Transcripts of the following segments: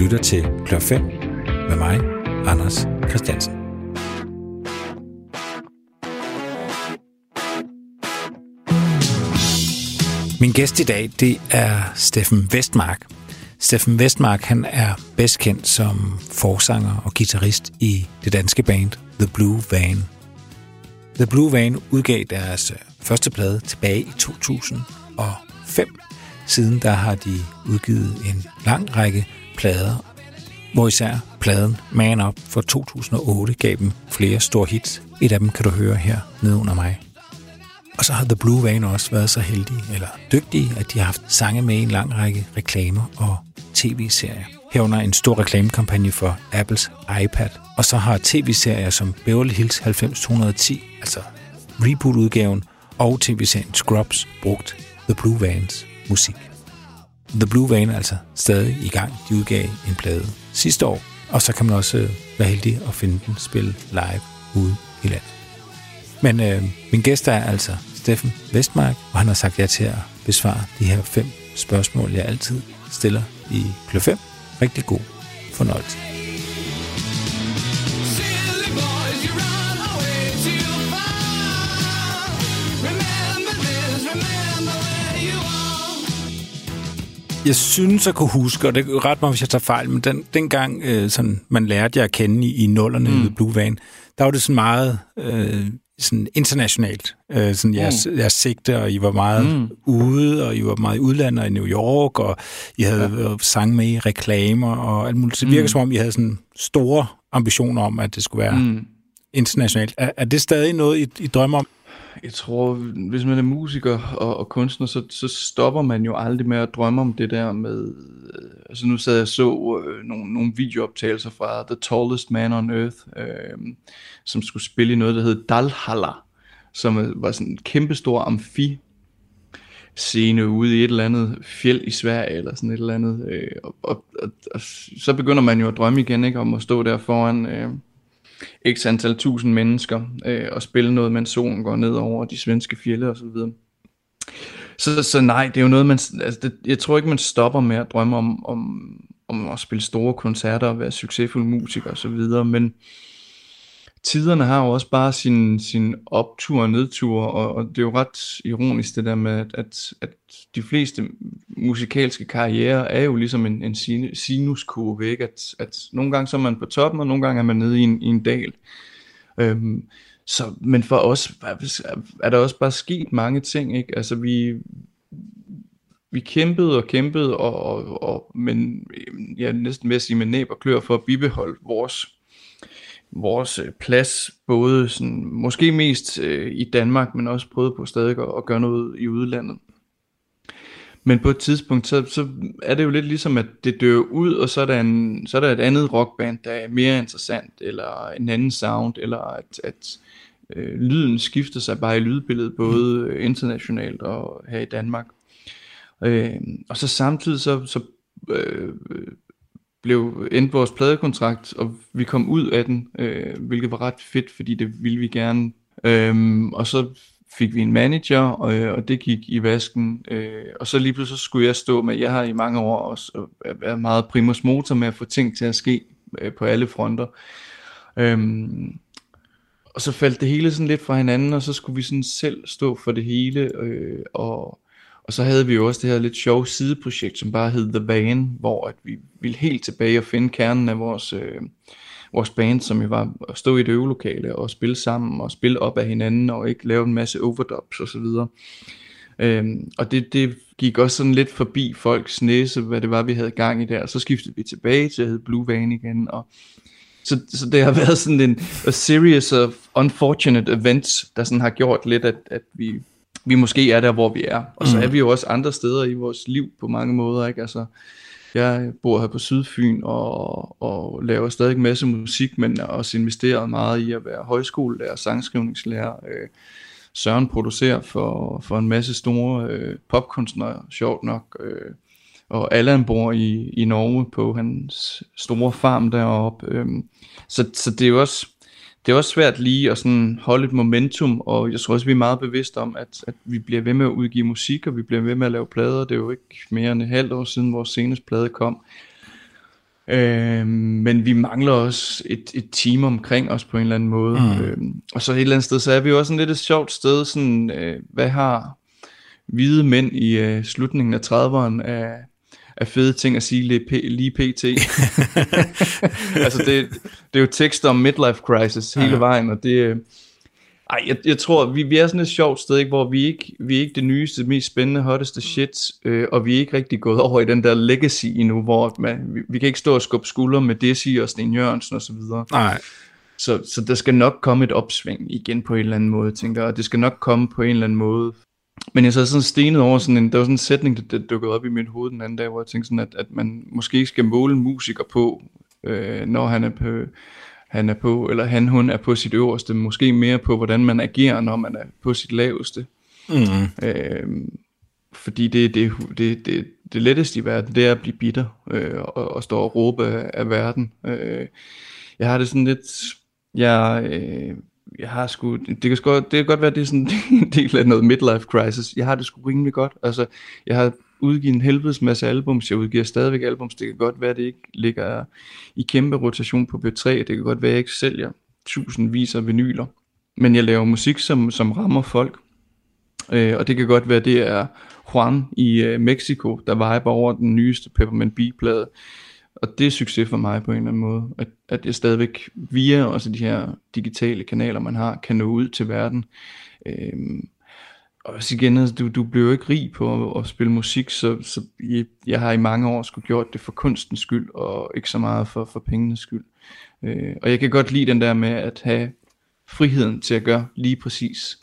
lytter til Klør 5 med mig, Anders Christiansen. Min gæst i dag, det er Steffen Vestmark. Steffen Vestmark, han er bedst kendt som forsanger og guitarist i det danske band The Blue Van. The Blue Van udgav deres øh, første plade tilbage i 2005. Siden der har de udgivet en lang række plader, hvor især pladen Man Up fra 2008 gav dem flere store hits. Et af dem kan du høre her nede under mig. Og så har The Blue Van også været så heldige, eller dygtige, at de har haft sange med i en lang række reklamer og tv-serier. Herunder en stor reklamekampagne for Apples iPad. Og så har tv-serier som Beverly Hills 90210, altså reboot-udgaven, og tv-serien Scrubs brugt The Blue Vans musik. The Blue Van er altså stadig i gang. De udgav en plade sidste år, og så kan man også øh, være heldig at finde den spille live ude i landet. Men øh, min gæst er altså Steffen Vestmark, og han har sagt ja til at besvare de her fem spørgsmål, jeg altid stiller i Klø 5. Rigtig god fornøjelse. Jeg synes at kunne huske, og det er ret mig, hvis jeg tager fejl, men den, dengang øh, sådan, man lærte jer at kende i, i nullerne mm. i Blue Van, der var det sådan meget øh, sådan internationalt, øh, sådan jeres, mm. jeres sigte, og I var meget mm. ude, og I var meget i udlandet, i New York, og I havde ja. sang med i reklamer, og alt muligt. Det virker mm. som om, I havde sådan store ambitioner om, at det skulle være mm. internationalt. Er, er det stadig noget, I, I drømmer om? Jeg tror, hvis man er musiker og, og kunstner, så, så stopper man jo aldrig med at drømme om det der med... Øh, altså nu sad jeg så øh, nogle, nogle videooptagelser fra The Tallest Man on Earth, øh, som skulle spille i noget, der hed Dalhalla, som var sådan en kæmpestor amfi scene ude i et eller andet fjeld i Sverige, eller sådan et eller andet. Øh, og, og, og, og så begynder man jo at drømme igen, ikke, om at stå der foran... Øh, x antal tusind mennesker øh, og spille noget, mens solen går ned over de svenske fjelle og så videre. Så, så nej, det er jo noget, man, altså det, jeg tror ikke, man stopper med at drømme om, om, om at spille store koncerter og være succesfuld musiker og så videre, men tiderne har jo også bare sin, sin optur og nedtur, og, og det er jo ret ironisk det der med, at, at, at de fleste musikalske karrierer er jo ligesom en, en sinuskurve, ikke? At, at nogle gange så er man på toppen, og nogle gange er man nede i en, i en dal. Øhm, så, men for os er der også bare sket mange ting, ikke? Altså vi, vi kæmpede og kæmpede, og, og, og men øhm, ja, næsten med at sige med næb og klør for at bibeholde vores vores øh, plads, både sådan, måske mest øh, i Danmark, men også prøvet på stadig at, at gøre noget i udlandet. Men på et tidspunkt, så, så er det jo lidt ligesom, at det dør ud, og så er, der en, så er der et andet rockband, der er mere interessant, eller en anden sound, eller at, at øh, lyden skifter sig bare i lydbilledet, både internationalt og her i Danmark. Øh, og så samtidig så, så øh, blev endt vores pladekontrakt, og vi kom ud af den, øh, hvilket var ret fedt, fordi det ville vi gerne. Øhm, og så fik vi en manager, og, øh, og det gik i vasken. Øh, og så lige pludselig så skulle jeg stå med, jeg har i mange år også øh, været meget primus motor med at få ting til at ske øh, på alle fronter. Øhm, og så faldt det hele sådan lidt fra hinanden, og så skulle vi sådan selv stå for det hele, øh, og og så havde vi jo også det her lidt sjove sideprojekt, som bare hed The Van, hvor at vi ville helt tilbage og finde kernen af vores, øh, vores band, som jo var at stå i et øvelokale og spille sammen og spille op af hinanden og ikke lave en masse overdubs og så videre. Øhm, og det, det gik også sådan lidt forbi folks næse, hvad det var, vi havde gang i der. Så skiftede vi tilbage til at hedde Blue Van igen, og så, så det har været sådan en a series of unfortunate events, der sådan har gjort lidt, at, at vi vi måske er der, hvor vi er. Og så mm. er vi jo også andre steder i vores liv på mange måder, ikke? Altså, jeg bor her på Sydfyn og, og laver stadig en masse musik, men har også investeret meget i at være højskolelærer, sangskrivningslærer. Øh, Søren producerer for, for en masse store øh, popkunstnere, sjovt nok. Øh, og Allan bor i, i Norge på hans store farm deroppe. Øh, så, så det er jo også det er også svært lige at sådan holde et momentum, og jeg tror også, vi er meget bevidste om, at, at vi bliver ved med at udgive musik, og vi bliver ved med at lave plader. Det er jo ikke mere end et halvt år siden, vores seneste plade kom. Øh, men vi mangler også et, et team omkring os på en eller anden måde. Mm. Øh, og så et eller andet sted, så er vi jo også en lidt et sjovt sted, sådan, øh, hvad har hvide mænd i øh, slutningen af 30'erne af, af fede ting at sige lige, lige pt. altså det, det er jo tekster om midlife crisis hele ja. vejen, og det, øh, ej, jeg, jeg tror, vi, vi er sådan et sjovt sted, ikke, hvor vi ikke, vi er ikke det nyeste, mest spændende, hotteste shit, øh, og vi er ikke rigtig gået over i den der legacy endnu, hvor man, vi, vi kan ikke stå og skubbe skuldre med Desi og Sten Jørgensen og så videre. Nej. Så, så der skal nok komme et opsving igen på en eller anden måde, tænker jeg, og det skal nok komme på en eller anden måde. Men jeg så sådan stenet over sådan en, der var sådan en sætning, der, der dukkede op i mit hoved den anden dag, hvor jeg tænkte sådan, at, at man måske ikke skal måle en musiker på, øh, når han er på, han er på, eller han, hun er på sit øverste, måske mere på, hvordan man agerer, når man er på sit laveste. Mm. Øh, fordi det, det, det, det, det letteste i verden, det er at blive bitter, øh, og, og stå og råbe af, af verden. Øh, jeg har det sådan lidt, jeg, øh, jeg har sgu, det kan, sgu, det kan godt være, det er sådan en del af noget midlife crisis. Jeg har det sgu rimelig godt. Altså, jeg har udgivet en helvedes masse albums. Jeg udgiver stadigvæk albums. Det kan godt være, det ikke ligger i kæmpe rotation på B3. Det kan godt være, jeg ikke sælger tusindvis af vinyler. Men jeg laver musik, som, som rammer folk. Øh, og det kan godt være, det er Juan i øh, Mexico, der viber over den nyeste Peppermint Bee-plade. Og det er succes for mig på en eller anden måde, at, at jeg stadigvæk via også de her digitale kanaler, man har, kan nå ud til verden. Øhm, og så igen, altså, du, du bliver jo ikke rig på at, at spille musik, så, så jeg, jeg har i mange år skulle gjort det for kunstens skyld, og ikke så meget for, for pengenes skyld. Øh, og jeg kan godt lide den der med at have friheden til at gøre lige præcis,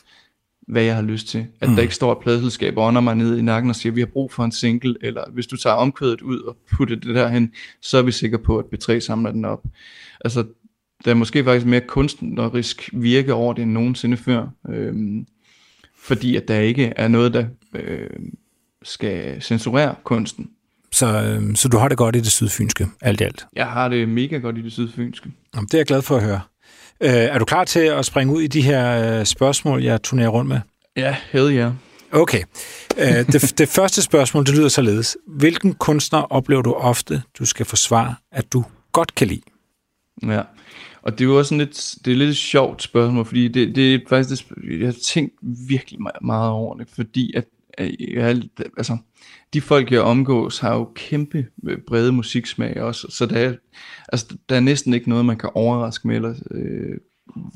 hvad jeg har lyst til. At mm. der ikke står et pladselskab under mig ned i nakken og siger, vi har brug for en single, eller hvis du tager omkvædet ud og putter det derhen, så er vi sikre på, at B3 samler den op. Altså, der er måske faktisk mere kunstnerisk virke over det end nogensinde før. Øhm, fordi at der ikke er noget, der øh, skal censurere kunsten. Så, øh, så du har det godt i det sydfynske, alt i alt? Jeg har det mega godt i det sydfynske. Jamen, det er jeg glad for at høre. Øh, er du klar til at springe ud i de her øh, spørgsmål, jeg turnerer rundt med? Ja, hell yeah. Okay. Øh, det, det første spørgsmål, det lyder således. Hvilken kunstner oplever du ofte, du skal forsvare, at du godt kan lide? Ja, og det er jo også sådan lidt, det er lidt et sjovt spørgsmål, fordi det, det er faktisk, det, jeg har tænkt virkelig meget over det, fordi at, at jeg, altså, de folk, jeg omgås, har jo kæmpe øh, brede musiksmag også, så der er, altså, der er næsten ikke noget, man kan overraske med, eller, øh,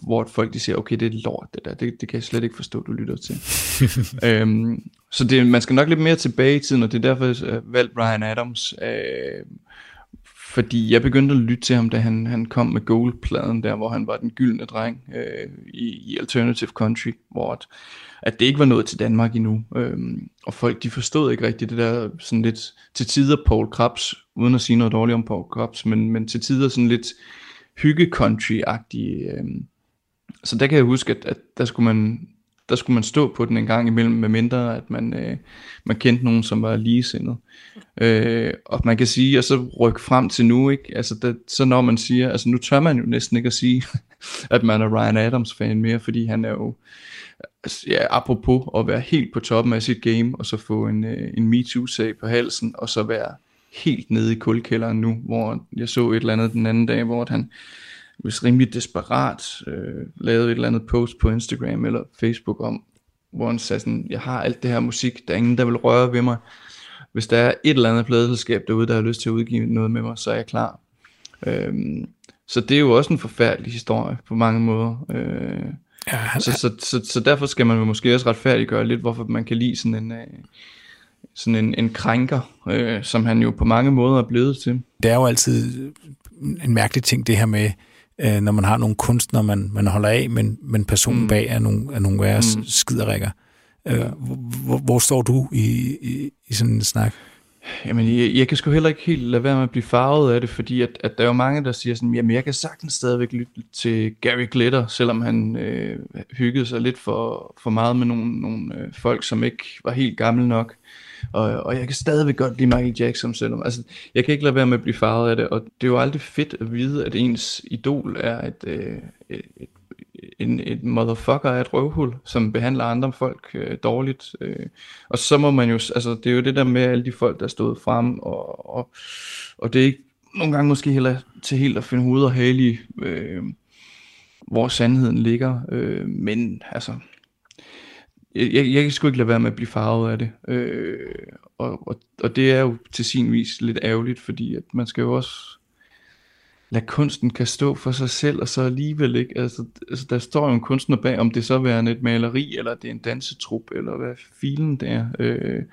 hvor folk de siger, okay, det er lort det der, det, det kan jeg slet ikke forstå, du lytter til. øhm, så det, man skal nok lidt mere tilbage i tiden, og det er derfor, jeg har valgt Brian Adams, øh, fordi jeg begyndte at lytte til ham, da han, han kom med Gold-pladen der, hvor han var den gyldne dreng øh, i, i Alternative Country, hvor at, at det ikke var nået til Danmark endnu. Øhm, og folk, de forstod ikke rigtigt det der sådan lidt til tider Paul Krabs, uden at sige noget dårligt om Paul Krabs, men, men til tider sådan lidt hygge-country-agtige. Øhm. Så der kan jeg huske, at, at der skulle man der skulle man stå på den en gang imellem, med mindre at man, øh, man kendte nogen, som var ligesindet. Øh, og man kan sige, og så rykke frem til nu, ikke? Altså, det, så når man siger, altså nu tør man jo næsten ikke at sige, at man er Ryan Adams fan mere, fordi han er jo, altså, ja, apropos at være helt på toppen af sit game, og så få en, øh, en MeToo-sag på halsen, og så være helt nede i kulkælderen nu, hvor jeg så et eller andet den anden dag, hvor han hvis rimelig desperat øh, lavede et eller andet post på Instagram eller Facebook om, hvor han sagde sådan, jeg har alt det her musik, der er ingen, der vil røre ved mig. Hvis der er et eller andet pladeselskab derude, der har lyst til at udgive noget med mig, så er jeg klar. Øhm, så det er jo også en forfærdelig historie på mange måder. Øh, ja, han, så, så, så, så derfor skal man måske også retfærdiggøre lidt, hvorfor man kan lide sådan en, øh, sådan en, en krænker, øh, som han jo på mange måder er blevet til. Det er jo altid en mærkelig ting, det her med, øh, når man har nogle kunstnere, man, man holder af, men, men personen mm. bag er nogle, er nogle værre mm. skiderikker. Øh, hvor, hvor står du i, i, i sådan en snak? Jamen, jeg, jeg kan sgu heller ikke helt lade være med at blive farvet af det, fordi at, at der er jo mange, der siger sådan, jamen jeg kan sagtens stadigvæk lytte til Gary Glitter, selvom han øh, hyggede sig lidt for, for meget med nogle, nogle øh, folk, som ikke var helt gamle nok. Og, og jeg kan stadigvæk godt lide Michael Jackson, selvom altså, jeg kan ikke lade være med at blive farvet af det, og det er jo aldrig fedt at vide, at ens idol er et, øh, et, et en, et motherfucker af et røvhul, som behandler andre folk øh, dårligt. Øh. Og så må man jo, altså det er jo det der med alle de folk, der stod frem, og, og, og det er ikke, nogle gange måske heller til helt at finde hovedet og hale i, øh, hvor sandheden ligger. Øh, men altså, jeg, jeg, jeg kan sgu ikke lade være med at blive farvet af det. Øh, og, og, og det er jo til sin vis lidt ærgerligt, fordi at man skal jo også lade kunsten kan stå for sig selv, og så alligevel ikke, altså, altså der står jo en kunstner bag, om det så er et maleri, eller det er en dansetrup, eller hvad filen det er, øh,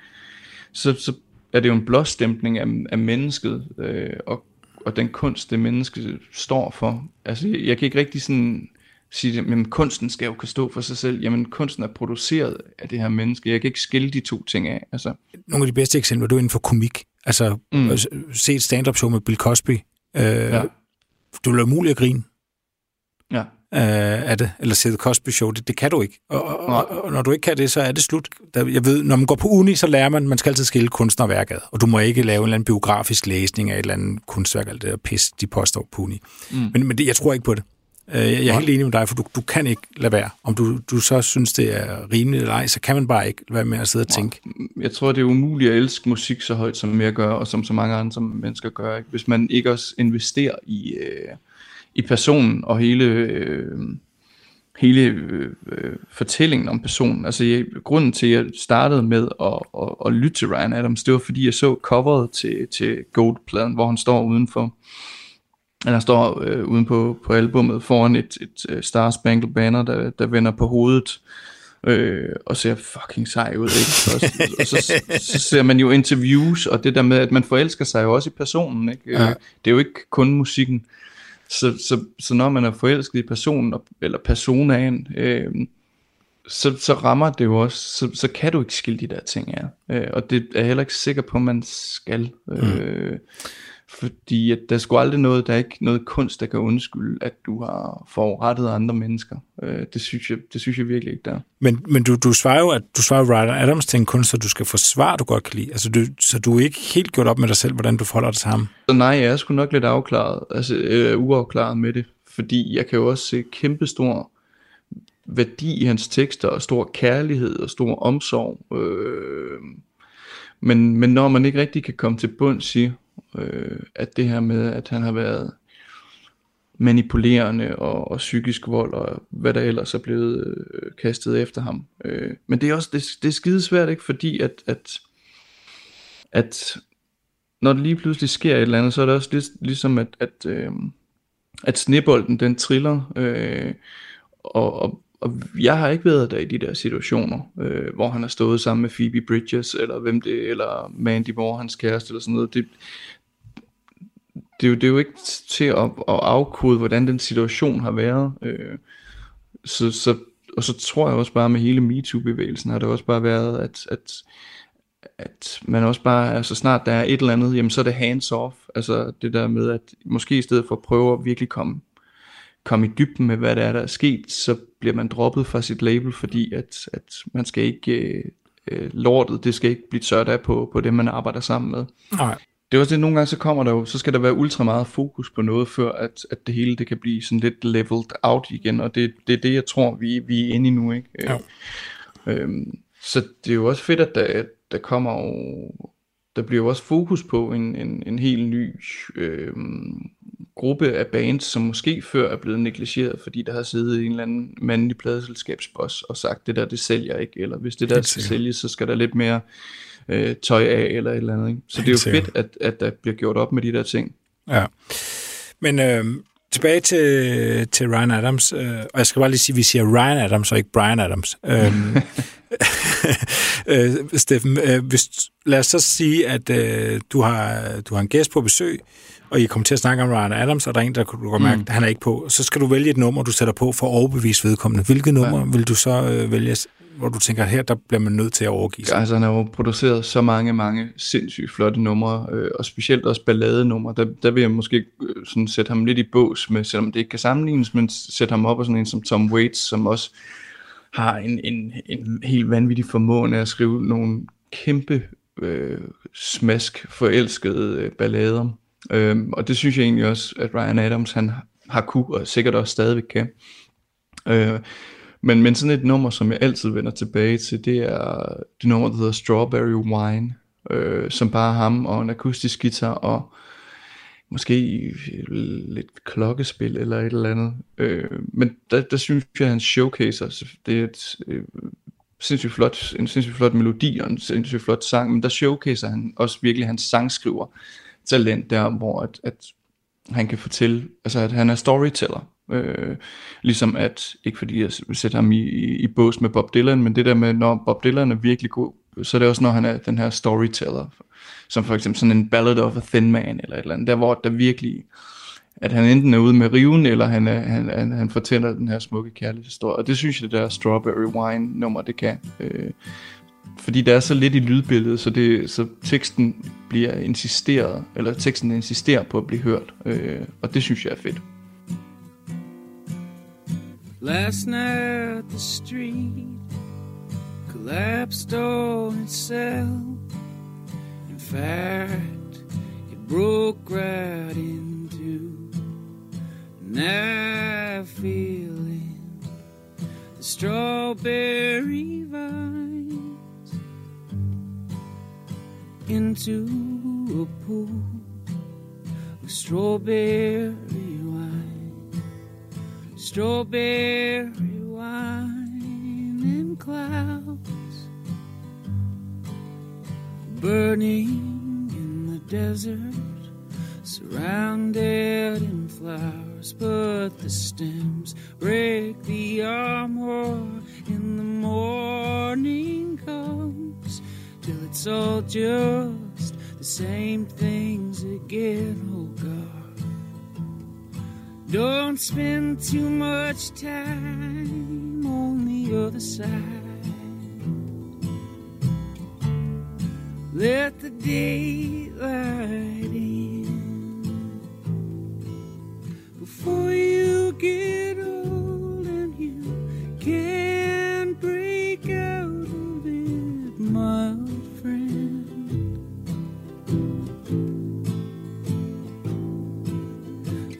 så, så er det jo en blåstempling af, af mennesket, øh, og, og den kunst, det menneske står for. Altså, jeg, jeg kan ikke rigtig sådan sige, at kunsten skal jo kunne stå for sig selv. Jamen, kunsten er produceret af det her menneske. Jeg kan ikke skille de to ting af. Altså. Nogle af de bedste eksempler, du er inden for komik. Altså, mm. se et stand-up show med Bill Cosby. Øh, ja. Du vil muligt at grine ja. øh, af det, eller se The Cosby Show. Det, det kan du ikke. Og, og, og, når du ikke kan det, så er det slut. Der, jeg ved, når man går på uni, så lærer man, man skal altid skille kunstner og værk ad. Og du må ikke lave en eller anden biografisk læsning af et eller andet kunstværk, eller det der pis, de påstår på uni. Mm. Men, men det, jeg tror ikke på det. Øh, jeg er helt enig med dig, for du, du kan ikke lade være. Om du, du så synes, det er rimeligt eller ej, så kan man bare ikke lade være med at sidde og tænke. Jeg tror, det er umuligt at elske musik så højt, som jeg gør, og som så mange andre mennesker gør. Ikke? Hvis man ikke også investerer i, øh, i personen og hele... Øh, hele øh, fortællingen om personen. Altså jeg, grunden til, at jeg startede med at, at, at lytte til Ryan Adams, det var fordi, jeg så coveret til, til Gold-pladen, hvor han står udenfor han står øh, uden på, på albummet foran et, et, et Star Spangled Banner, der, der vender på hovedet øh, og ser fucking sej ud. Ikke? Og, og så, så ser man jo interviews, og det der med, at man forelsker sig jo også i personen. Ikke? Ja. Det er jo ikke kun musikken. Så, så, så når man er forelsket i personen, eller personaen, øh, så, så rammer det jo også, så, så kan du ikke skille de der ting af. Øh, og det er jeg heller ikke sikker på, at man skal. Øh, mm. Fordi at der er sgu aldrig noget, der er ikke noget kunst, der kan undskylde, at du har forurettet andre mennesker. Øh, det, synes jeg, det synes jeg virkelig ikke, der Men, men du, du svarer jo, at du svarer Ryder Adams til en kunstner, du skal forsvare, du godt kan lide. Altså, du, så du er ikke helt gjort op med dig selv, hvordan du forholder dig til ham? Så nej, jeg er sgu nok lidt afklaret, altså øh, uafklaret med det. Fordi jeg kan jo også se kæmpestor værdi i hans tekster, og stor kærlighed og stor omsorg. Øh, men, men når man ikke rigtig kan komme til bunds i, øh, at det her med, at han har været manipulerende og, og psykisk vold og hvad der ellers er blevet øh, kastet efter ham. Øh, men det er også det, det er skide svært, ikke? Fordi at, at, at når det lige pludselig sker et eller andet, så er det også lig, ligesom at, at, øh, at snebolden den triller, øh, og, og, og jeg har ikke været der i de der situationer, øh, hvor han har stået sammen med Phoebe Bridges, eller hvem det, eller Mandy Moore, hans kæreste, eller sådan noget. Det, det, er jo, det er jo ikke til at, at afkode, hvordan den situation har været. Øh, så, så, og så tror jeg også bare, med hele MeToo-bevægelsen har det også bare været, at, at, at man også bare, altså snart der er et eller andet, jamen så er det hands off. Altså det der med, at måske i stedet for at prøve at virkelig komme komme i dybden med, hvad der er, der er sket, så bliver man droppet fra sit label, fordi at, at man skal ikke, øh, øh lortet, det skal ikke blive tørt af på, på det, man arbejder sammen med. Nej. Det er også det, nogle gange så kommer der jo, så skal der være ultra meget fokus på noget, før at, at det hele det kan blive sådan lidt leveled out igen, og det, det er det, jeg tror, vi, vi er inde i nu, ikke? Ja. Øhm, så det er jo også fedt, at der, der kommer jo, der bliver jo også fokus på en, en, en helt ny øh, gruppe af bands, som måske før er blevet negligeret, fordi der har siddet en eller anden mandlig pladeselskabsboss og sagt, det der, det sælger ikke, eller hvis det der skal sælges, så skal der lidt mere øh, tøj af, eller et eller andet. Ikke? Så det er jo fedt, at, at der bliver gjort op med de der ting. Ja. Men øh, tilbage til, til Ryan Adams, øh, og jeg skal bare lige sige, at vi siger Ryan Adams, og ikke Brian Adams. Øh, øh, Steffen, øh, hvis, lad os så sige, at øh, du, har, du har en gæst på besøg, og I kommer til at snakke om Ryan Adams, og der er en, der du kan mærke, mm. at han er ikke på. Så skal du vælge et nummer, du sætter på for at overbevise vedkommende. Hvilket nummer ja. vil du så øh, vælge, hvor du tænker, her der bliver man nødt til at overgive sig? Altså, han har jo produceret så mange, mange sindssygt flotte numre, øh, og specielt også balladenumre. Der, der vil jeg måske øh, sådan sætte ham lidt i bås med, selvom det ikke kan sammenlignes, men sætte ham op og sådan en som Tom Waits, som også har en, en, en helt vanvittig formående at skrive nogle kæmpe øh, smask forelskede øh, ballader. Øhm, og det synes jeg egentlig også, at Ryan Adams han har kunne, og sikkert også stadigvæk kan. Øh, men, men sådan et nummer, som jeg altid vender tilbage til, det er det nummer, der hedder Strawberry Wine, øh, som bare ham og en akustisk guitar, og måske lidt klokkespil eller et eller andet. Øh, men der, der synes jeg, at han showcaser, det er et øh, sindssygt flot, en sindssygt flot melodi og en sindssygt flot sang, men der showcaser han også virkelig hans sangskriver talent der, hvor at, at han kan fortælle, altså at han er storyteller. Øh, ligesom at, ikke fordi jeg sætter ham i, i, i bås med Bob Dylan, men det der med, når Bob Dylan er virkelig god, så er det også, når han er den her storyteller, som for eksempel sådan en Ballad of a Thin Man, eller et eller andet, der hvor der virkelig, at han enten er ude med riven, eller han, er, han, han, han fortæller den her smukke kærlighedshistorie, og det synes jeg, det der Strawberry Wine nummer, det kan. Øh, fordi der er så lidt i lydbilledet, så, det, så teksten bliver insisteret, eller teksten insisterer på at blive hørt, øh, og det synes jeg er fedt. Last night the street collapsed on itself. In fact, it broke right in two. Now feeling the strawberry vines into a pool of strawberry strawberry wine and clouds burning in the desert, surrounded in flowers, but the stems break the armor in the morning comes till it's all just the same things again. Oh God. Don't spend too much time on the other side. Let the daylight in before you get old and you can't break out of it, my old friend.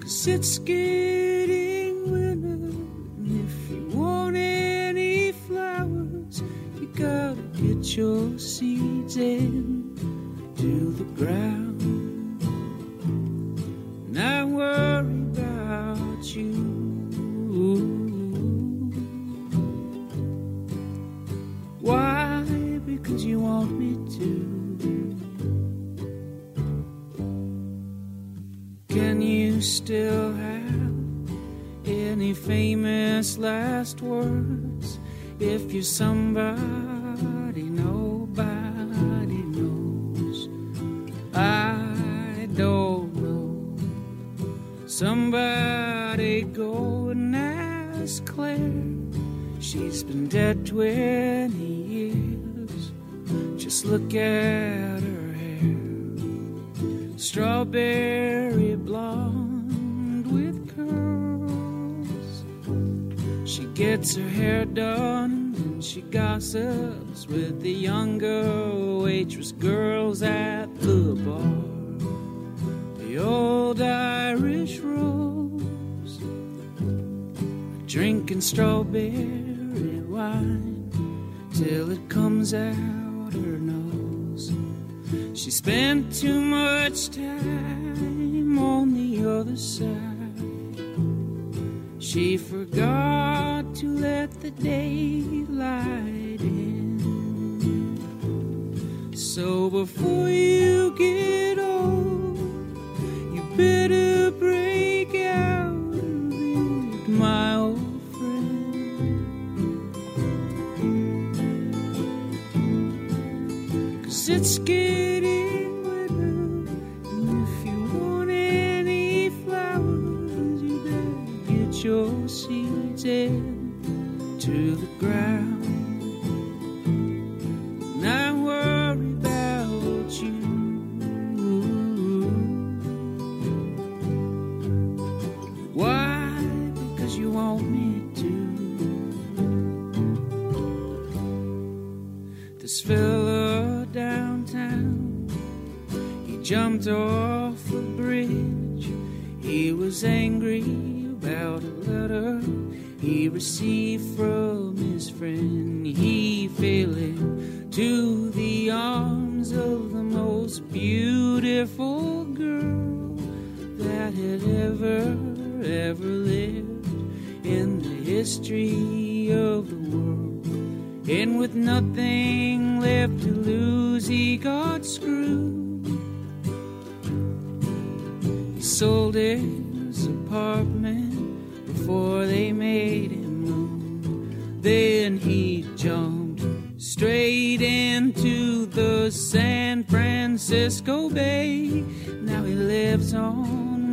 Cause it's getting gossips with the younger waitress girls at the bar. The old Irish rose, drinking strawberry wine till it comes out her nose. She spent too much time on the other side. She forgot to let the daylight in. So before you get old, you better break out of it, my old friend. Cause it's getting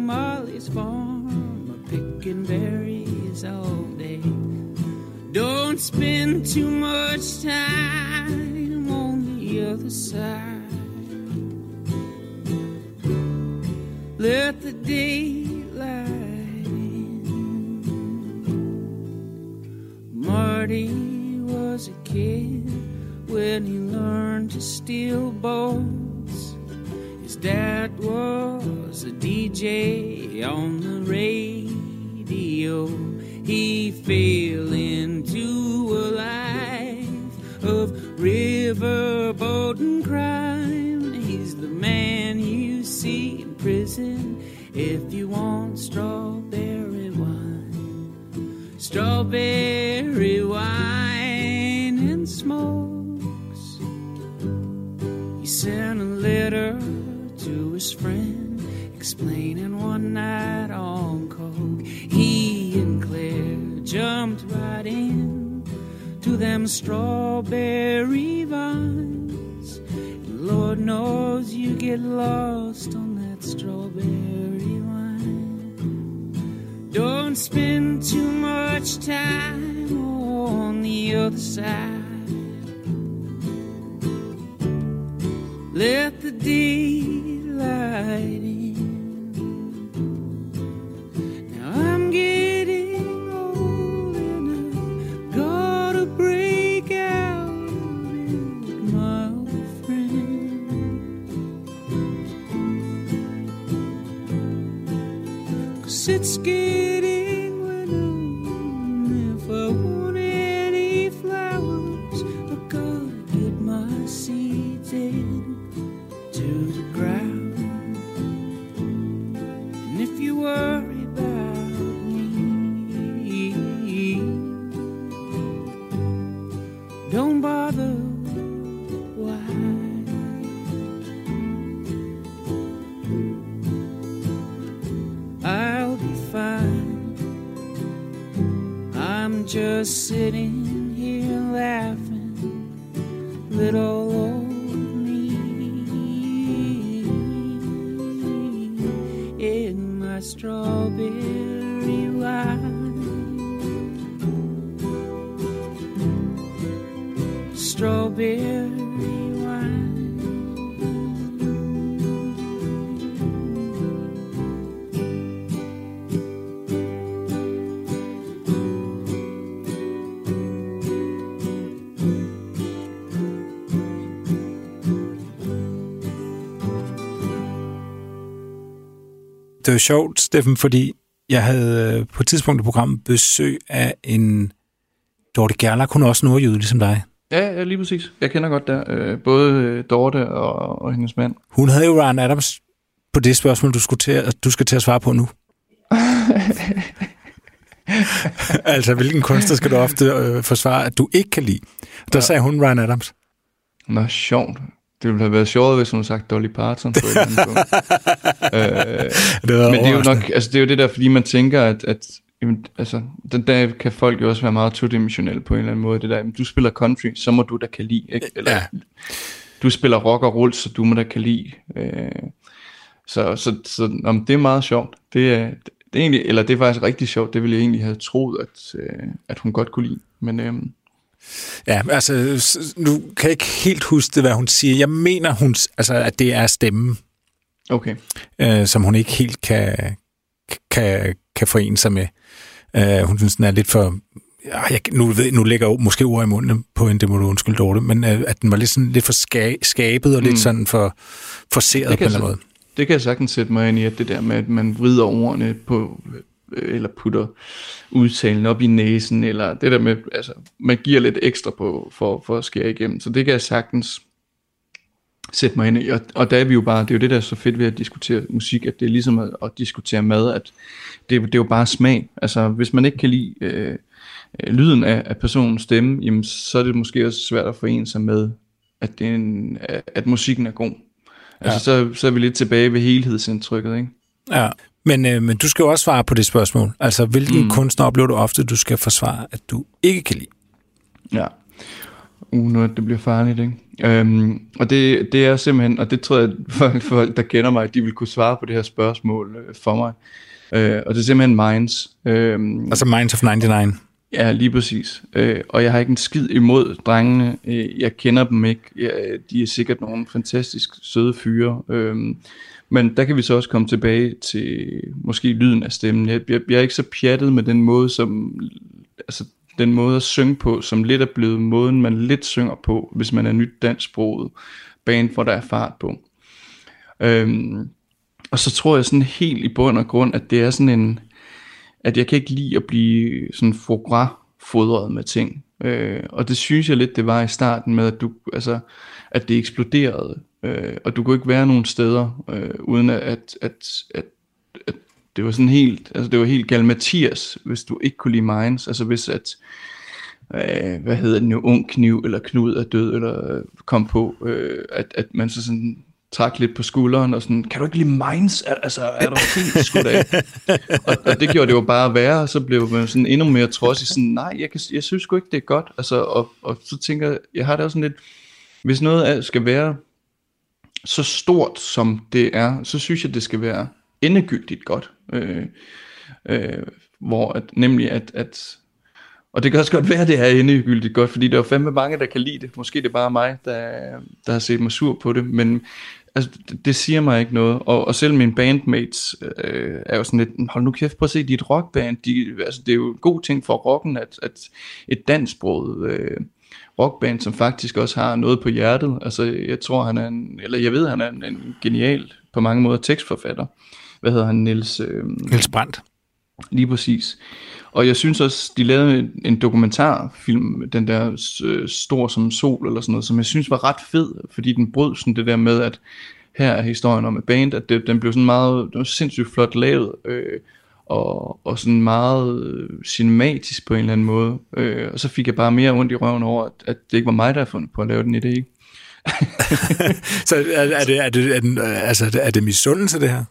Molly's farm, picking berries all day. Don't spend too much time on the other side. Let the daylight in. Marty was a kid when he learned to steal boats. Dad was a DJ on the radio. He fell into a life of riverboat and crime. He's the man you see in prison if you want strawberry wine. Strawberry wine and smokes. He sent a letter explaining one night on coke. He and Claire jumped right in to them strawberry vines. And Lord knows you get lost on that strawberry wine. Don't spend too much time on the other side. Let the daylight in. Cause it's Det var sjovt, Steffen, fordi jeg havde øh, på et tidspunkt i programmet besøg af en Dorte Gerlach. Hun er også nordjyde, ligesom dig. Ja, ja, lige præcis. Jeg kender godt der. Øh, både øh, Dorte og, og hendes mand. Hun havde jo Ryan Adams på det spørgsmål, du, skulle til, at, du skal til at svare på nu. altså, hvilken kunstner skal du ofte øh, forsvare, at du ikke kan lide? Der ja. sagde hun Ryan Adams. Nå, sjovt. Det ville have været sjovt, hvis hun havde sagt Dolly Parton på et eller andet øh, Det men det er jo nok, altså det er jo det der, fordi man tænker, at, at jamen, altså, den der kan folk jo også være meget todimensionelle på en eller anden måde. Det der, jamen, du spiller country, så må du da kan lide, ikke? Eller, Ja. du spiller rock og roll, så du må da kan lide. Øh, så så, så om det er meget sjovt. Det er, det er egentlig, eller det er faktisk rigtig sjovt. Det ville jeg egentlig have troet, at, øh, at hun godt kunne lide. Men øhm, Ja, altså, nu kan jeg ikke helt huske det, hvad hun siger. Jeg mener, hun, altså, at det er stemmen, okay. øh, som hun ikke helt kan, kan, kan forene sig med. Øh, hun synes, den er lidt for... Ja, jeg, nu, ved, nu lægger jeg måske ord i munden på en, det må du undskylde, Dorte, men øh, at den var lidt, sådan, lidt for ska, skabet og lidt Mm. sådan for forceret Det på en eller anden måde. Det kan jeg sagtens sætte mig ind i, at det der med, at man vrider ordene på, eller putter udtalen op i næsen, eller det der med, altså, man giver lidt ekstra på, for, for at skære igennem. Så det kan jeg sagtens sætte mig ind i. Og, og der er vi jo bare, det er jo det, der er så fedt ved at diskutere musik, at det er ligesom at, at diskutere mad, at det, det er jo bare smag. Altså, hvis man ikke kan lide øh, øh, lyden af, af personens stemme, jamen, så er det måske også svært at forene sig med, at, det er en, at musikken er god. Altså, ja. så, så er vi lidt tilbage ved helhedsindtrykket, ikke? Ja, men, øh, men du skal jo også svare på det spørgsmål. Altså, hvilken mm. kunstner oplever du ofte, du skal forsvare, at du ikke kan lide? Ja. Uh, nu det bliver farligt, ikke? Øhm, og det, det er simpelthen, og det tror jeg, folk, folk der kender mig, de vil kunne svare på det her spørgsmål øh, for mig. Øh, og det er simpelthen Minds. Øh, altså Minds of 99? Ja, lige præcis. Øh, og jeg har ikke en skid imod drengene. Øh, jeg kender dem ikke. Jeg, de er sikkert nogle fantastisk søde fyre. Øh, men der kan vi så også komme tilbage til måske lyden af stemmen. Jeg, jeg, jeg er ikke så pjattet med den måde, som altså den måde at synge på, som lidt er blevet måden, man lidt synger på, hvis man er nyt dansksproget band, hvor der er fart på. Øhm, og så tror jeg sådan helt i bund og grund, at det er sådan en, at jeg kan ikke lide at blive sådan foie fodret med ting. Øh, og det synes jeg lidt, det var i starten med, at, du, altså, at det eksploderede. Øh, og du kunne ikke være nogen steder, øh, uden at, at, at, at, at det var sådan helt, altså det var helt gal Mathias, hvis du ikke kunne lide Minds. Altså hvis at, øh, hvad hedder det nu, ung kniv, eller Knud er død, eller øh, kom på, øh, at, at man så sådan trak lidt på skulderen og sådan, kan du ikke lide Minds? Altså, er du helt skudt af? og, og, det gjorde det jo bare værre, og så blev man sådan endnu mere trodsig, sådan, nej, jeg, kan, jeg synes sgu ikke, det er godt. Altså, og, og så tænker jeg, jeg har det også sådan lidt, hvis noget skal være så stort, som det er, så synes jeg, det skal være endegyldigt godt. Øh, øh, hvor at, nemlig at, at og det kan også godt være, det er endegyldigt godt, fordi der er fandme mange, der kan lide det. Måske det er bare mig, der, der har set mig sur på det, men altså, det, det siger mig ikke noget. Og, og selv mine bandmates øh, er jo sådan lidt, hold nu kæft, prøv at se, de er et rockband. De, altså, det er jo en god ting for rocken, at, at et dansksproget øh, rockband, som faktisk også har noget på hjertet. Altså, jeg tror, han er en, eller jeg ved, han er en, en genial, på mange måder, tekstforfatter. Hvad hedder han? Niels... Øh, Niels Brandt. Lige præcis. Og jeg synes også, de lavede en dokumentarfilm, den der øh, Stor som sol, eller sådan noget, som jeg synes var ret fed, fordi den brød sådan det der med, at her er historien om et band, at det, den blev sådan meget, det var sindssygt flot lavet, øh, og, og sådan meget øh, cinematisk på en eller anden måde. Øh, og så fik jeg bare mere ondt i røven over, at, at det ikke var mig, der havde fundet på at lave den idé. Ikke? så er, er, det, er, det, er, det, altså, er det misundelse, det her?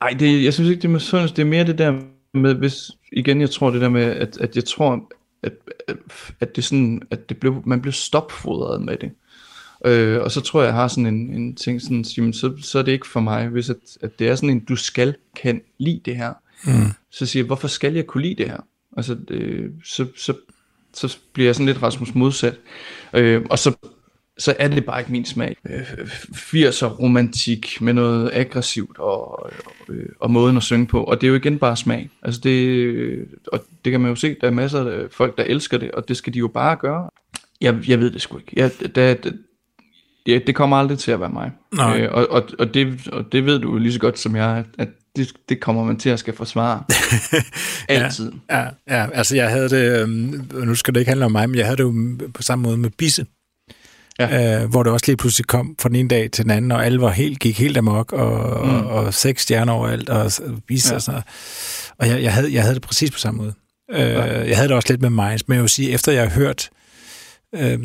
Nej, det, jeg synes ikke, det er misundelse. Det er mere det der med, hvis, igen, jeg tror det der med, at, at jeg tror, at, at det sådan, at det blev, man blev stopfodret med det. Øh, og så tror jeg, jeg har sådan en, en ting, sådan, jamen, så, så er det ikke for mig, hvis at, at det er sådan en, du skal kan lide det her. Mm. Så siger jeg, hvorfor skal jeg kunne lide det her? Altså, det, så, så, så bliver jeg sådan lidt Rasmus modsat. Øh, og så så er det bare ikke min smag. 80'er romantik med noget aggressivt og, øh, og måden at synge på. Og det er jo igen bare smag. Altså det, og det kan man jo se, der er masser af folk, der elsker det, og det skal de jo bare gøre. Jeg, jeg ved det sgu ikke. Jeg, det, det, ja, det kommer aldrig til at være mig. Øh, og, og, og, det, og det ved du lige så godt som jeg, at det, det kommer man til at skal forsvare. Altid. ja, ja, ja, altså jeg havde det, øh, nu skal det ikke handle om mig, men jeg havde det jo på samme måde med Bisse ja. øh, hvor det også lige pludselig kom fra den ene dag til den anden, og alle var helt, gik helt amok, og, mm. og, og seks stjerner overalt, og viste ja. og sådan Og jeg, jeg, havde, jeg havde det præcis på samme måde. Øh, ja. Jeg havde det også lidt med Minds, men jeg vil sige, efter jeg har hørt øh,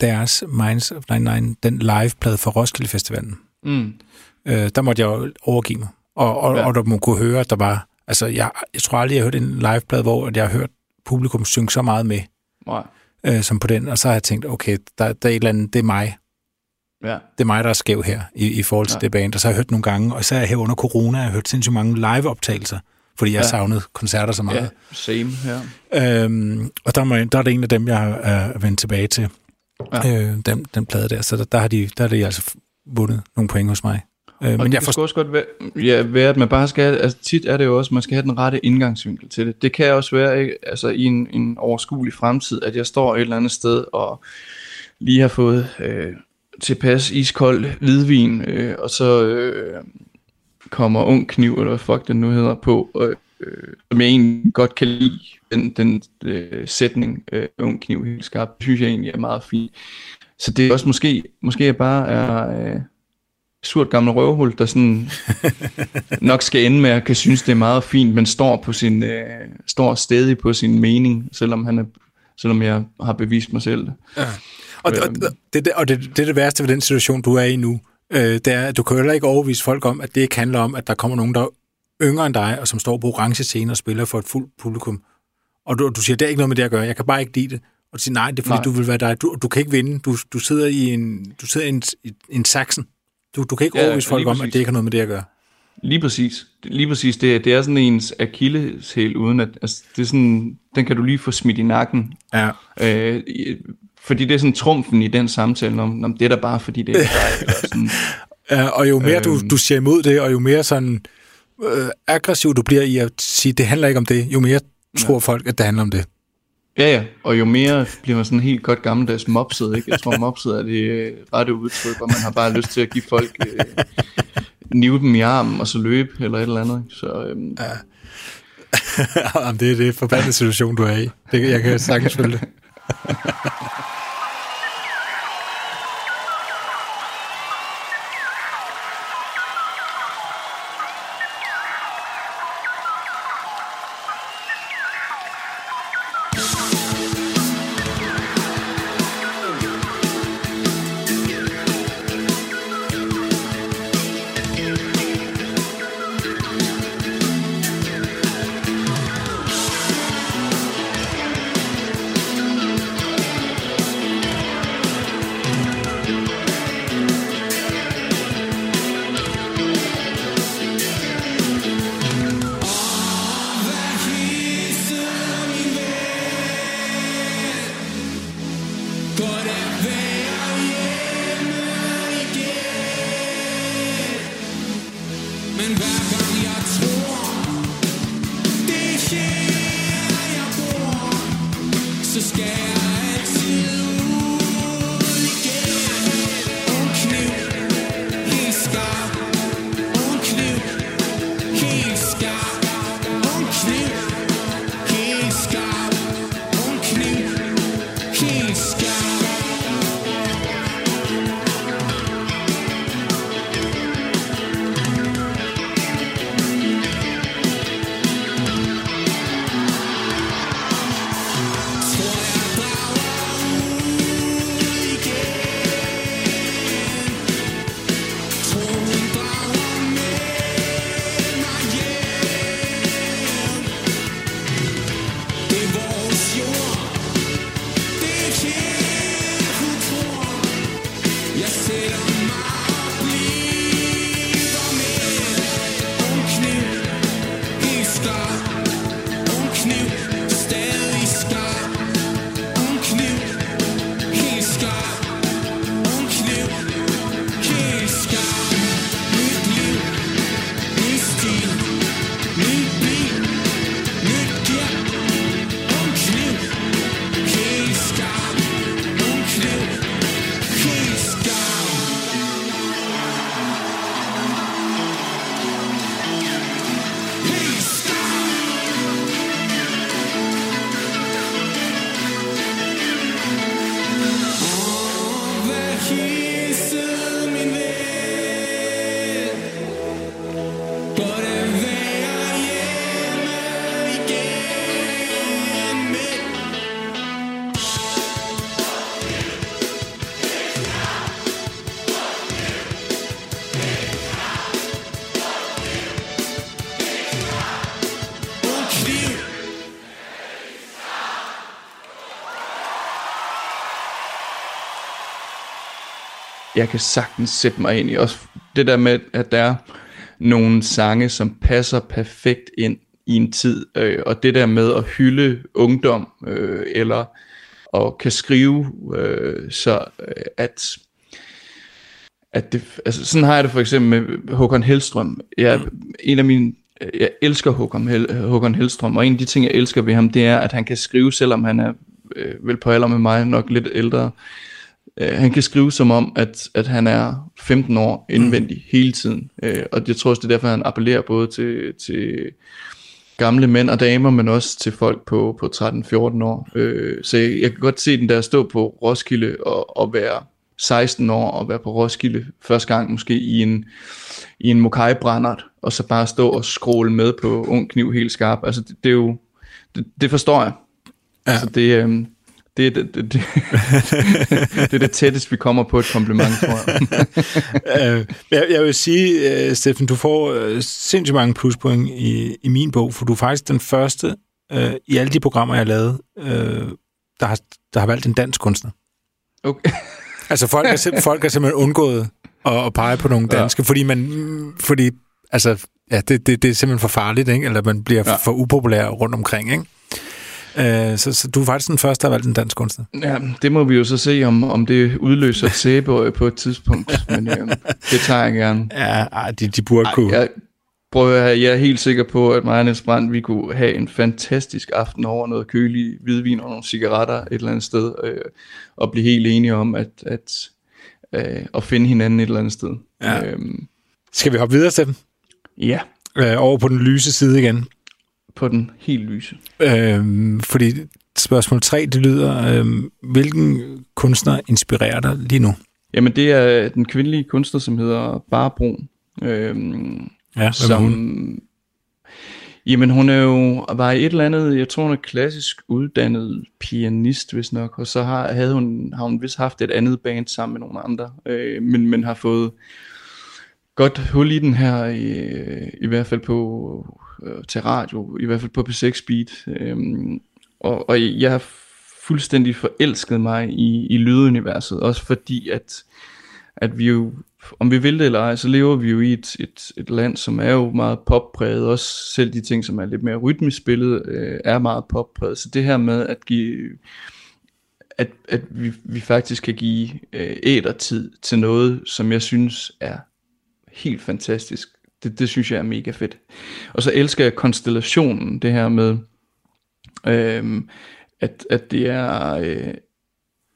deres Minds of 99, den live-plade fra Roskilde Festivalen, mm. øh, der måtte jeg jo overgive mig. Og, og, ja. og der må kunne høre, at der var... Altså, jeg, jeg tror aldrig, jeg har hørt en live-plade, hvor jeg har hørt publikum synge så meget med. Nej øh, som på den, og så har jeg tænkt, okay, der, der er et eller andet, det er mig. Ja. Det er mig, der er skæv her i, i forhold til ja. det band. Og så har jeg hørt nogle gange, og så er her under corona, jeg har hørt sindssygt mange live-optagelser, fordi jeg ja. savnet koncerter så meget. Ja, same, ja. Øhm, og der, må, der er det en af dem, jeg har øh, vendt tilbage til, ja. øh, den, den plade der. Så der, der, har de, der har de altså vundet nogle point hos mig. Øh, men jeg forstår også godt være, ja, være, at man bare skal altså tit er det jo også, man skal have den rette indgangsvinkel til det. Det kan også være, ikke, altså i en, en overskuelig fremtid, at jeg står et eller andet sted og lige har fået øh, tilpas iskold hvidvin, øh, og så øh, kommer ung kniv, eller hvad fuck det nu hedder, på, øh, øh, som jeg egentlig godt kan lide, den, den øh, sætning, øh, ung kniv helt skarpt, synes jeg egentlig er meget fint så det er også måske, måske jeg bare er øh, surt gammel røvhul, der sådan nok skal ende med at kan synes, det er meget fint, men står på sin øh, står stadig på sin mening, selvom han er, selvom jeg har bevist mig selv. Ja. Og, øhm. og, det, og det, det er det værste ved den situation, du er i nu. Øh, det er, at du kan heller ikke overbevise folk om, at det ikke handler om, at der kommer nogen, der er yngre end dig, og som står på orange scene og spiller for et fuldt publikum. Og du, du siger, det er ikke noget med det at gøre, jeg kan bare ikke lide det. Og du siger, nej, det er fordi, nej. du vil være dig. Du, du kan ikke vinde. Du, du sidder i en, du sidder i en, i en saxen. Du, du kan ikke ja, overbevise folk om, at det ikke har noget med det at gøre. Lige præcis. Lige præcis. Det, det er sådan ens akilleshæl, uden at... Altså, det er sådan, den kan du lige få smidt i nakken. Ja. Øh, fordi det er sådan trumfen i den samtale om, om det er der bare, fordi det er dig. sådan. Ja, og jo mere du, øhm. du ser imod det, og jo mere sådan øh, aggressiv du bliver i at sige, det handler ikke om det, jo mere tror ja. folk, at det handler om det. Ja, ja, og jo mere bliver man sådan helt godt gammeldags mopset, ikke? Jeg tror, mopset er det øh, rette udtryk, og man har bare lyst til at give folk øh, nive dem i armen, og så løbe, eller et eller andet. Så, øhm. ja. Jamen, det er det forbandede situation, du er i. Det, jeg kan sagtens følge det. jeg kan sagtens sætte mig ind i. Også det der med, at der er nogle sange, som passer perfekt ind i en tid, øh, og det der med at hylde ungdom, øh, eller og kan skrive, øh, så øh, at at det, altså sådan har jeg det for eksempel med Håkon Hellstrøm. Jeg, mm. en af mine, jeg elsker Håkon, Hel, Håkon Hellstrøm, og en af de ting, jeg elsker ved ham, det er, at han kan skrive, selvom han er øh, vel på alder med mig, nok lidt ældre. Øh, han kan skrive som om, at, at han er 15 år indvendig mm. hele tiden. Øh, og jeg tror også, det er derfor, han appellerer både til, til gamle mænd og damer, men også til folk på, på 13-14 år. Øh, så jeg, jeg kan godt se den der stå på Roskilde og, og være 16 år og være på Roskilde første gang måske i en, i en Mokai brændert, og så bare stå og scrolle med på ung kniv helt skarp. Altså det, det er jo, det, det forstår jeg. Ja. Altså det, øh, det, er det, det, det, det er det tætteste, vi kommer på et kompliment, tror jeg. Øh, jeg, jeg vil sige, uh, Steffen, du får uh, sindssygt mange pluspoint i, i min bog, for du er faktisk den første uh, i alle de programmer, jeg har lavet, uh, der, har, der har valgt en dansk kunstner. Okay. Altså folk er, folk er simpelthen undgået at, at pege på nogle danske, ja. fordi man, fordi, altså, ja, det, det, det er simpelthen for farligt, ikke? eller man bliver ja. for upopulær rundt omkring, ikke? Øh, så, så du er faktisk den første, der har valgt en dansk kunstner. Ja, det må vi jo så se, om, om det udløser et sæbe på et tidspunkt. Men øh, det tager jeg gerne. Ja, ej, de, de burde ej, kunne. Jeg, prøv at jeg er helt sikker på, at mig og Niels Brandt, vi kunne have en fantastisk aften over noget kølig hvidvin og nogle cigaretter et eller andet sted, øh, og blive helt enige om at, at, øh, at finde hinanden et eller andet sted. Ja. Øhm, Skal vi hoppe videre til dem? Ja. Øh, over på den lyse side igen på den helt lyse. Øhm, fordi spørgsmål 3, det lyder, øhm, hvilken kunstner inspirerer dig lige nu? Jamen det er den kvindelige kunstner, som hedder Barbro. Øhm, ja, som, hun? Jamen hun er jo, var i et eller andet, jeg tror hun er klassisk uddannet pianist, hvis nok, og så har, havde hun, har hun vist haft et andet band sammen med nogle andre, øh, men, men har fået godt hul i den her, i, i hvert fald på øh, til radio, i hvert fald på P6 Speed. Øhm, og, og jeg har fuldstændig forelsket mig i, i lyduniverset, også fordi at, at vi jo, om vi vil det eller ej, så lever vi jo i et, et, et land, som er jo meget poppræget, også selv de ting, som er lidt mere rytmisk spillet, øh, er meget poppræget. Så det her med at give at, at vi, vi faktisk kan give øh, ædertid til noget, som jeg synes er helt fantastisk. Det, det synes jeg er mega fedt. Og så elsker jeg konstellationen, det her med, øhm, at, at det er, øh,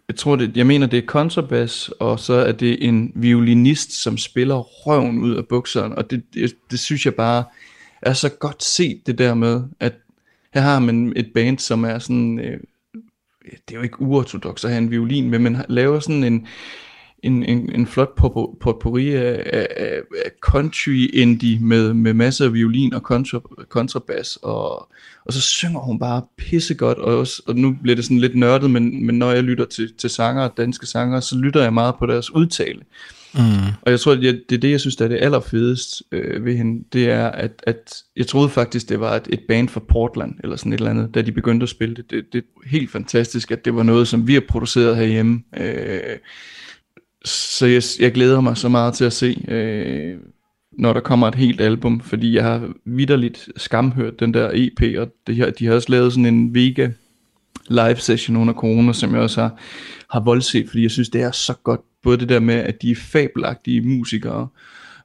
jeg tror det, jeg mener det er kontrabas, og så er det en violinist, som spiller røven ud af bukserne, og det, det, det synes jeg bare er så godt set, det der med, at her har man et band, som er sådan, øh, det er jo ikke uortodox at have en violin, men man laver sådan en, en, en, en flot potpourri af, af, af country indie med, med masser af violin og kontra, kontrabas, og, og så synger hun bare pissegodt, og, også, og nu bliver det sådan lidt nørdet, men, men når jeg lytter til, til sanger, danske sanger, så lytter jeg meget på deres udtale. Mm. Og jeg tror, at det er det, jeg synes, der er det allerfedest øh, ved hende, det er, at, at jeg troede faktisk, det var et, et band fra Portland, eller sådan et eller andet, da de begyndte at spille det. Det, det er helt fantastisk, at det var noget, som vi har produceret herhjemme. Øh, så jeg, jeg glæder mig så meget til at se, øh, når der kommer et helt album, fordi jeg har vidderligt skamhørt den der EP, og det her, de har også lavet sådan en Vega live session under corona, som jeg også har, har voldset, fordi jeg synes, det er så godt. Både det der med, at de er fabelagtige musikere,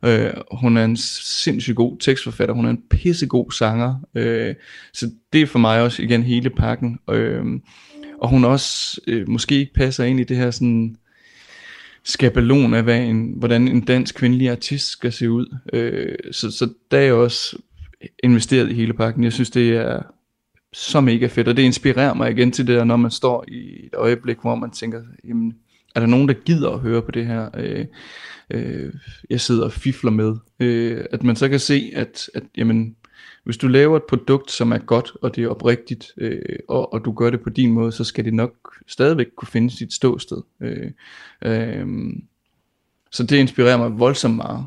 øh, hun er en sindssygt god tekstforfatter, hun er en pissegod sanger, øh, så det er for mig også igen hele pakken. Øh, og hun også øh, måske ikke passer ind i det her sådan skabelon af, hvad en, hvordan en dansk kvindelig artist skal se ud. Øh, så, så der er jeg også investeret i hele pakken. Jeg synes, det er så mega fedt, og det inspirerer mig igen til det der, når man står i et øjeblik, hvor man tænker, jamen, er der nogen, der gider at høre på det her, øh, øh, jeg sidder og fifler med. Øh, at man så kan se, at, at jamen, hvis du laver et produkt, som er godt, og det er oprigtigt, øh, og, og du gør det på din måde, så skal det nok stadigvæk kunne finde sit ståsted. Øh, øh, så det inspirerer mig voldsomt meget.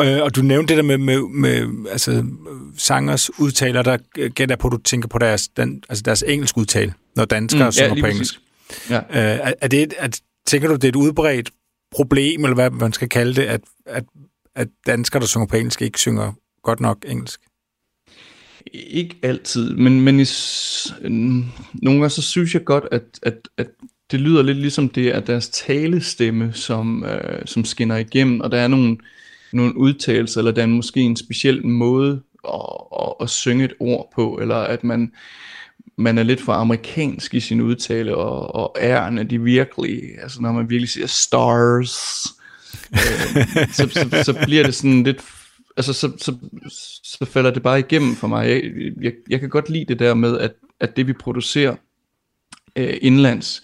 Øh, og du nævnte det der med, med, med altså, sangers udtaler, der gætter på, at du tænker på deres, den, altså deres engelsk udtale, når danskere mm, synger ja, på engelsk. Ja. Øh, er, er det, at, tænker du, det er et udbredt problem, eller hvad man skal kalde det, at, at, at danskere, der synger på engelsk, ikke synger godt nok engelsk? Ikke altid, men, men i, nogle gange så synes jeg godt, at, at, at det lyder lidt ligesom det er deres talestemme, som, øh, som skinner igennem, og der er nogle, nogle udtalelser, eller der er måske en speciel måde at, at, at synge et ord på, eller at man, man er lidt for amerikansk i sin udtale, og, og ærerne, de virkelig, altså når man virkelig siger stars, øh, så, så, så bliver det sådan lidt altså så, så, så falder det bare igennem for mig. Jeg, jeg, jeg kan godt lide det der med, at, at det vi producerer øh, indlands,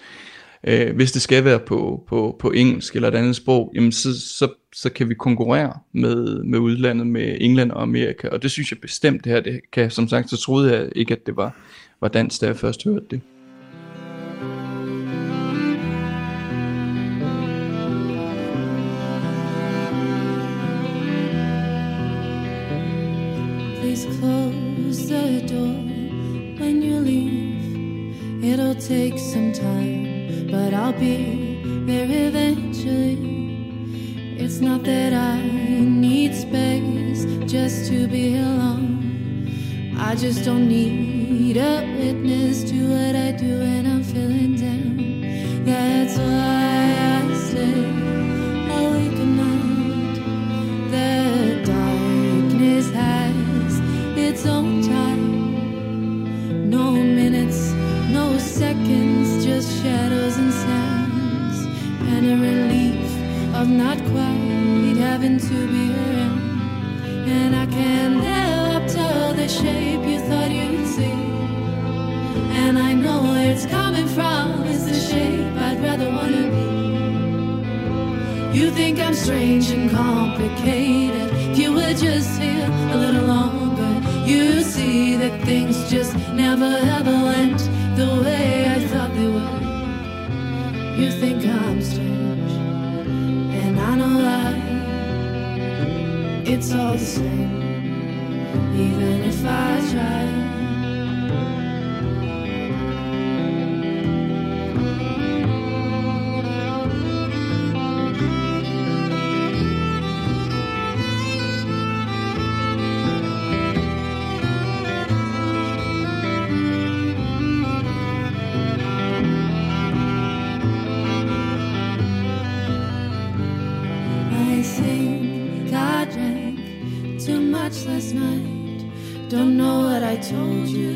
Øh, hvis det skal være på, på, på engelsk eller et andet sprog, jamen så, så, så kan vi konkurrere med, med udlandet, med England og Amerika, og det synes jeg bestemt det her, det kan, som sagt, så troede jeg ikke, at det var, var dansk, da jeg først hørte det. Door when you leave. It'll take some time, but I'll be there eventually. It's not that I need space just to be alone. I just don't need a witness to what I do when I'm feeling down. That's why I stay its own time. No minutes, no seconds, just shadows and sounds. And a relief of not quite having to be around. And I can't up to the shape you thought you'd see. And I know where it's coming from, it's the shape I'd rather wanna be. You think I'm strange and complicated. If you were just here a little longer, you see that things just never ever went the way I thought they would. You think I'm strange, and I know why. It's all the same, even if I try. Told you,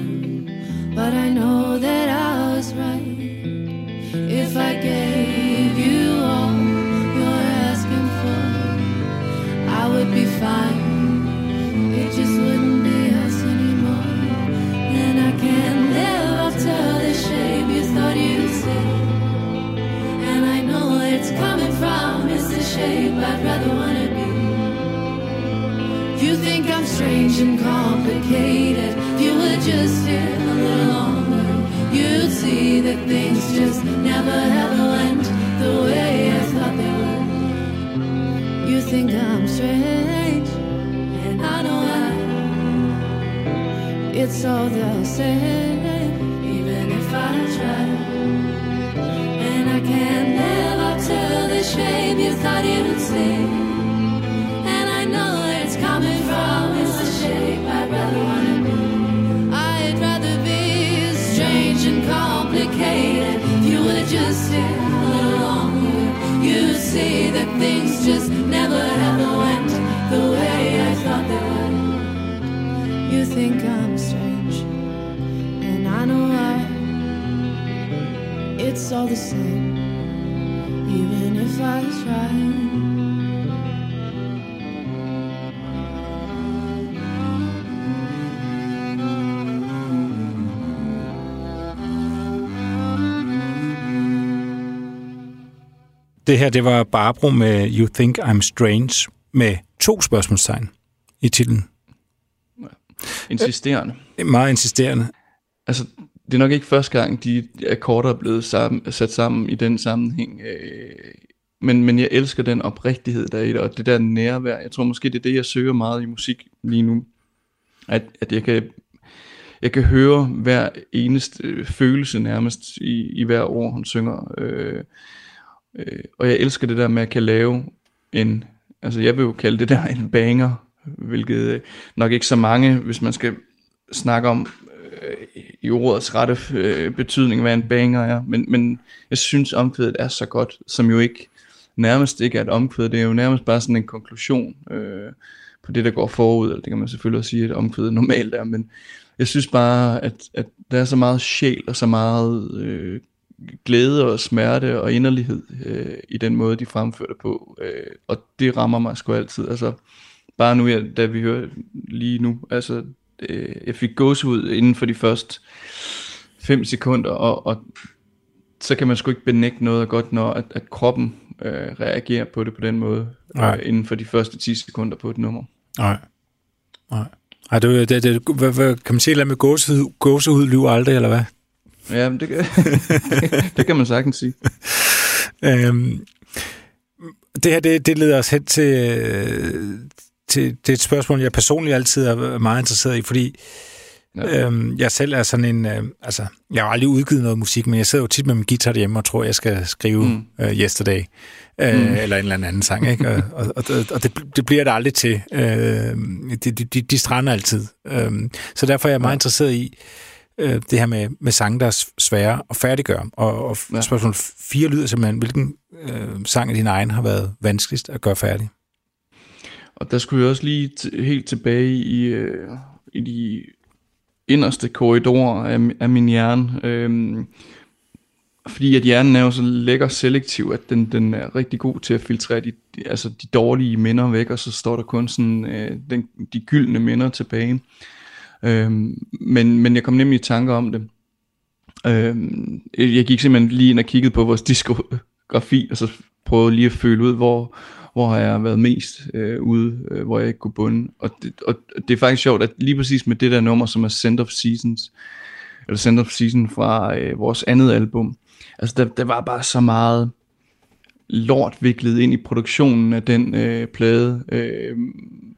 It's all the same, even if I try. And I live up to the shape you thought you'd see. And I know where it's coming from. It's the shape I'd rather wanna be. I'd rather be strange and complicated. If you would just stay a little longer, you'd see that things just never ever went the way I thought they would. You think I'm It's all the same, even if I try. Det her, det var Barbro med You Think I'm Strange med to spørgsmålstegn i titlen. Insisterende. Meget insisterende. Altså, det er nok ikke første gang, de akkorder er blevet sammen, sat sammen i den sammenhæng. Øh, men, men jeg elsker den oprigtighed, der er i det, og det der nærvær. Jeg tror måske, det er det, jeg søger meget i musik lige nu. At, at jeg kan jeg kan høre hver eneste øh, følelse nærmest i, i hver ord, hun synger. Øh, øh, og jeg elsker det der med at kan lave en, altså jeg vil jo kalde det der en banger, hvilket øh, nok ikke så mange, hvis man skal snakke om Øh, i ordets rette øh, betydning, hvad en banger er. Men, men jeg synes omkvædet er så godt, som jo ikke nærmest ikke er et omkvæd, det er jo nærmest bare sådan en konklusion øh, på det, der går forud, eller det kan man selvfølgelig også sige, at omkvædet normalt er, men jeg synes bare, at, at der er så meget sjæl og så meget øh, glæde og smerte og inderlighed øh, i den måde, de fremfører det på. Øh, og det rammer mig sgu altid. Altså, bare nu, ja, da vi hører lige nu, altså, øh, jeg fik gåsehud inden for de første fem sekunder, og, og så kan man sgu ikke benægte noget godt, når at, at kroppen øh, reagerer på det på den måde, Nej. øh, inden for de første 10 sekunder på et nummer. Nej. Nej. Ej, det, det, det, hvad, hvad, kan man sige, at med gåsehud, gåsehud lyver aldrig, eller hvad? Ja, det, kan, det kan man sagtens sige. Øhm, det her, det, det leder os hen til, øh, til, til et spørgsmål, jeg personligt altid er meget interesseret i, fordi Ja. øhm, jeg selv er sådan en, øh, altså, jeg har aldrig udgivet noget musik, men jeg sidder jo tit med min guitar derhjemme og tror, jeg skal skrive mm. øh, Yesterday, øh, mm. eller en eller anden sang, ikke? og, og, og, og det, det bliver det aldrig til. Øh, de, de, de, de strander altid. Øh, så derfor er jeg meget ja. interesseret i, øh, det her med, med sange, der er svære at færdiggøre. Og, og ja. Spørgsmål 4 lyder simpelthen, hvilken øh, sang af din egen har været vanskeligst at gøre færdig? Og der skulle jeg også lige t- helt tilbage i, øh, i de inderste korridorer af, af min hjerne. Øh, fordi at hjernen er jo så lækker selektiv, at den, den er rigtig god til at filtrere de, de, altså de dårlige minder væk, og så står der kun sådan, øh, den, de gyldne minder tilbage. Øhm, men, men jeg kom nemlig i tanker om det. Øhm, jeg gik simpelthen lige ind og kiggede på vores diskografi, og så prøvede lige at føle ud, hvor, hvor har jeg været mest øh, ude, øh, hvor jeg ikke kunne bunde. Og det, og det er faktisk sjovt, at lige præcis med det der nummer, som er Send of Seasons, eller Send of Season fra øh, vores andet album, altså der, der var bare så meget lort viklet ind i produktionen af den øh, plade, øh,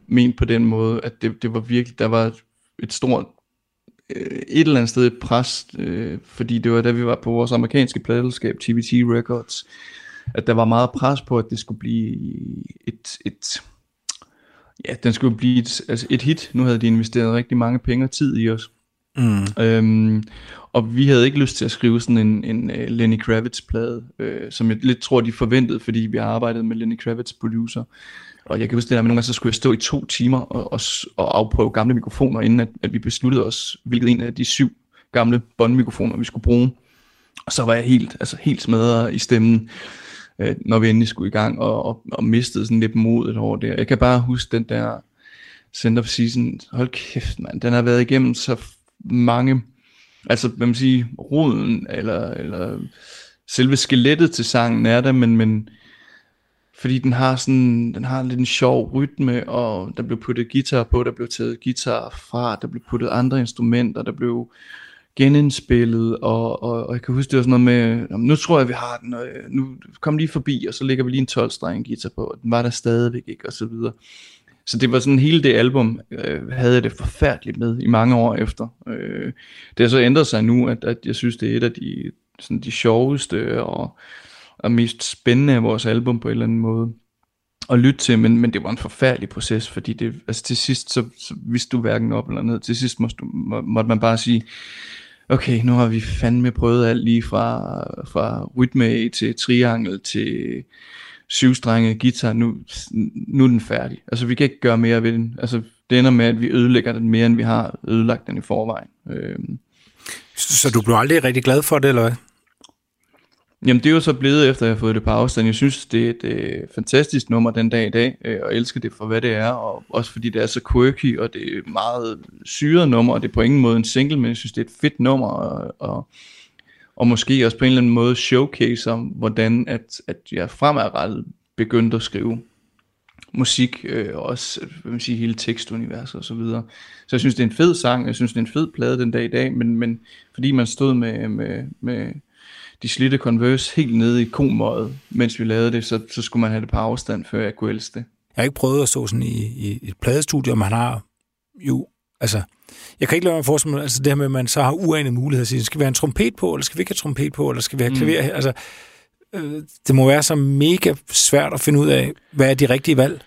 ment på den måde, at det, det var virkelig, der var et stort øh, et eller andet sted et pres, øh, fordi det var da vi var på vores amerikanske pladelskab, TVT Records, at der var meget pres på, at det skulle blive et, et ja, den skulle blive et, altså et hit. Nu havde de investeret rigtig mange penge og tid i os. Mm. Øhm, og vi havde ikke lyst til at skrive sådan en, en uh, Lenny Kravitz-plade, øh, som jeg lidt tror, de forventede, fordi vi har arbejdet med Lenny Kravitz producer. Og jeg kan huske det der, men nogle gange så skulle jeg stå i to timer og, og, og afprøve gamle mikrofoner, inden at, at vi besluttede os, hvilket en af de syv gamle båndmikrofoner, vi skulle bruge. Og så var jeg helt, altså helt smadret i stemmen, øh, når vi endelig skulle i gang, og, og, og mistede sådan lidt modet over det. Jeg kan bare huske den der Center of Season, hold kæft mand, den har været igennem så mange, altså hvad man siger, roden, eller, eller selve skelettet til sangen er der, men, men fordi den har sådan, den har lidt en sjov rytme, og der blev puttet guitar på, der blev taget guitar fra, der blev puttet andre instrumenter, der blev genindspillet, og, og, og jeg kan huske, det var sådan noget med, nu tror jeg, vi har den, og øh, nu kom lige forbi, og så lægger vi lige en 12-streng guitar på, og den var der stadigvæk ikke, og så videre. Så det var sådan, hele det album øh, havde jeg det forfærdeligt med i mange år efter. Øh, det har så ændret sig nu, at, at jeg synes, det er et af de, sådan de sjoveste og, og mest spændende af vores album på en eller anden måde at lytte til, men, men det var en forfærdelig proces, fordi det, altså til sidst, så, så vidste du hverken op eller ned. Til sidst måtte, du, må, måtte man bare sige, okay, nu har vi fandme prøvet alt lige fra, fra rytme til triangel til syvstrenget guitar, nu, nu er den færdig. Altså vi kan ikke gøre mere ved den. Altså det ender med, at vi ødelægger den mere, end vi har ødelagt den i forvejen. Øhm, Så, så du blev aldrig rigtig glad for det, eller hvad? Jamen det er jo så blevet efter, at jeg har fået det på afstand. Jeg synes, det er et øh, fantastisk nummer den dag i dag, øh, og elsker det for, hvad det er, og også fordi det er så quirky, og det er et meget syret nummer, og det er på ingen måde en single, men jeg synes, det er et fedt nummer, og, og, og måske også på en eller anden måde showcaser, hvordan at, at jeg fremadrettet begyndte at skrive musik, øh, og også hvad man siger, hele tekstuniverset og så videre. Så jeg synes, det er en fed sang, jeg synes, det er en fed plade den dag i dag, men, men fordi man stod med, med, med de slidte Converse helt nede i komøjet, mens vi lavede det, så, så skulle man have det på afstand, før jeg kunne elske det. Jeg har ikke prøvet at stå sådan i, i et pladestudie, og man har jo, altså, jeg kan ikke lade mig forestille mig, altså det her med, at man så har uanede muligheder at sige, skal vi have en trompet på, eller skal vi ikke have trompet på, eller skal vi have klaver her? Altså, øh, det må være så mega svært at finde ud af, hvad er de rigtige valg?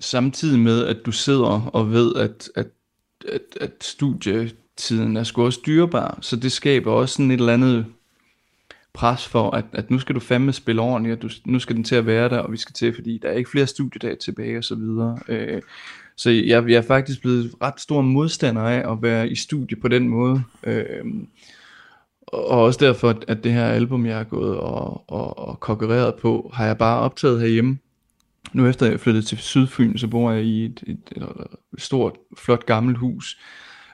Samtidig med, at du sidder og ved, at, at, at, at studietiden er sgu også dyrebar, så det skaber også sådan et eller andet pres for, at, at nu skal du fandme spille ordentligt, og du, nu skal den til at være der, og vi skal til, fordi der er ikke flere studiedage tilbage og så videre. Øh, så jeg, jeg er faktisk blevet ret stor modstander af at være i studie på den måde. Øh, og også derfor, at det her album, jeg har gået og, og, og konkurreret på, har jeg bare optaget herhjemme. Nu efter jeg flyttede til Sydfyn, så bor jeg i et, et, et, et stort, flot gammelt hus,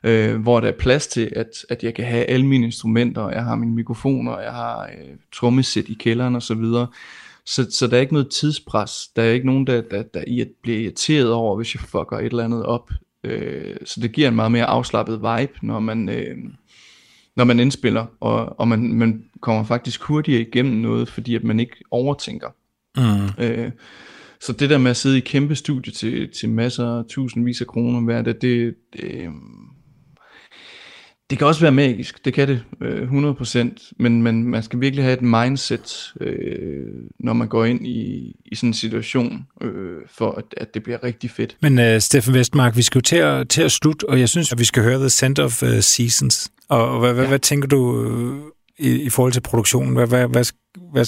øh, hvor der er plads til, at, at jeg kan have alle mine instrumenter, jeg har mine mikrofoner, jeg har øh, trommesæt i kælderen og så videre. Så, så der er ikke noget tidspres. Der er ikke nogen, der, der, der bliver irriteret over, hvis jeg fucker et eller andet op. Øh, så det giver en meget mere afslappet vibe, når man, øh, når man indspiller, og, og man, man kommer faktisk hurtigere igennem noget, fordi at man ikke overtænker. Mm. Øh, så det der med at sidde i kæmpe studie til, til masser, tusindvis af kroner hver dag, det, det, det kan også være magisk, det kan det, øh, 100%, men, men man skal virkelig have et mindset, øh, når man går ind i, i sådan en situation, øh, for at, at det bliver rigtig fedt. Men uh, Steffen Vestmark, vi skal jo til at, til at slutte, og jeg synes, at vi skal høre The Scent of uh, Seasons. Og hvad, hvad, ja. hvad tænker du uh, i, i forhold til produktionen? Hvad, hvad, hvad, hvad,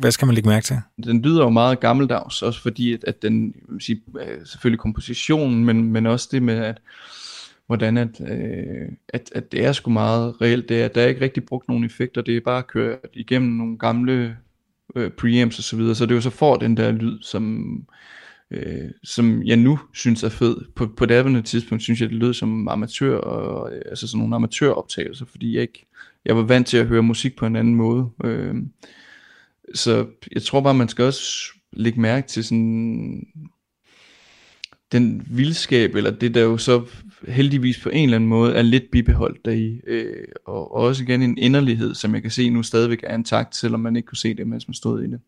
hvad skal man lægge mærke til? Den lyder jo meget gammeldags, også fordi at, at den, sige, selvfølgelig kompositionen, men, men også det med, at hvordan at, øh, at, at det er sgu meget reelt. Det er, der er ikke rigtig brugt nogen effekter, det er bare kørt igennem nogle gamle øh, preamps og så videre, så det er jo så får den der lyd, som, øh, som jeg nu synes er fed. På, på det andet tidspunkt synes jeg, det lød som amatør, og, altså sådan nogle amatøroptagelser, fordi jeg ikke, jeg var vant til at høre musik på en anden måde. Øh, så jeg tror bare, man skal også lægge mærke til sådan den vildskab, eller det der jo så heldigvis på en eller anden måde er lidt bibeholdt deri, øh, og, og også igen en inderlighed, som jeg kan se nu stadigvæk er intakt, selvom man ikke kunne se det, mens man stod i det.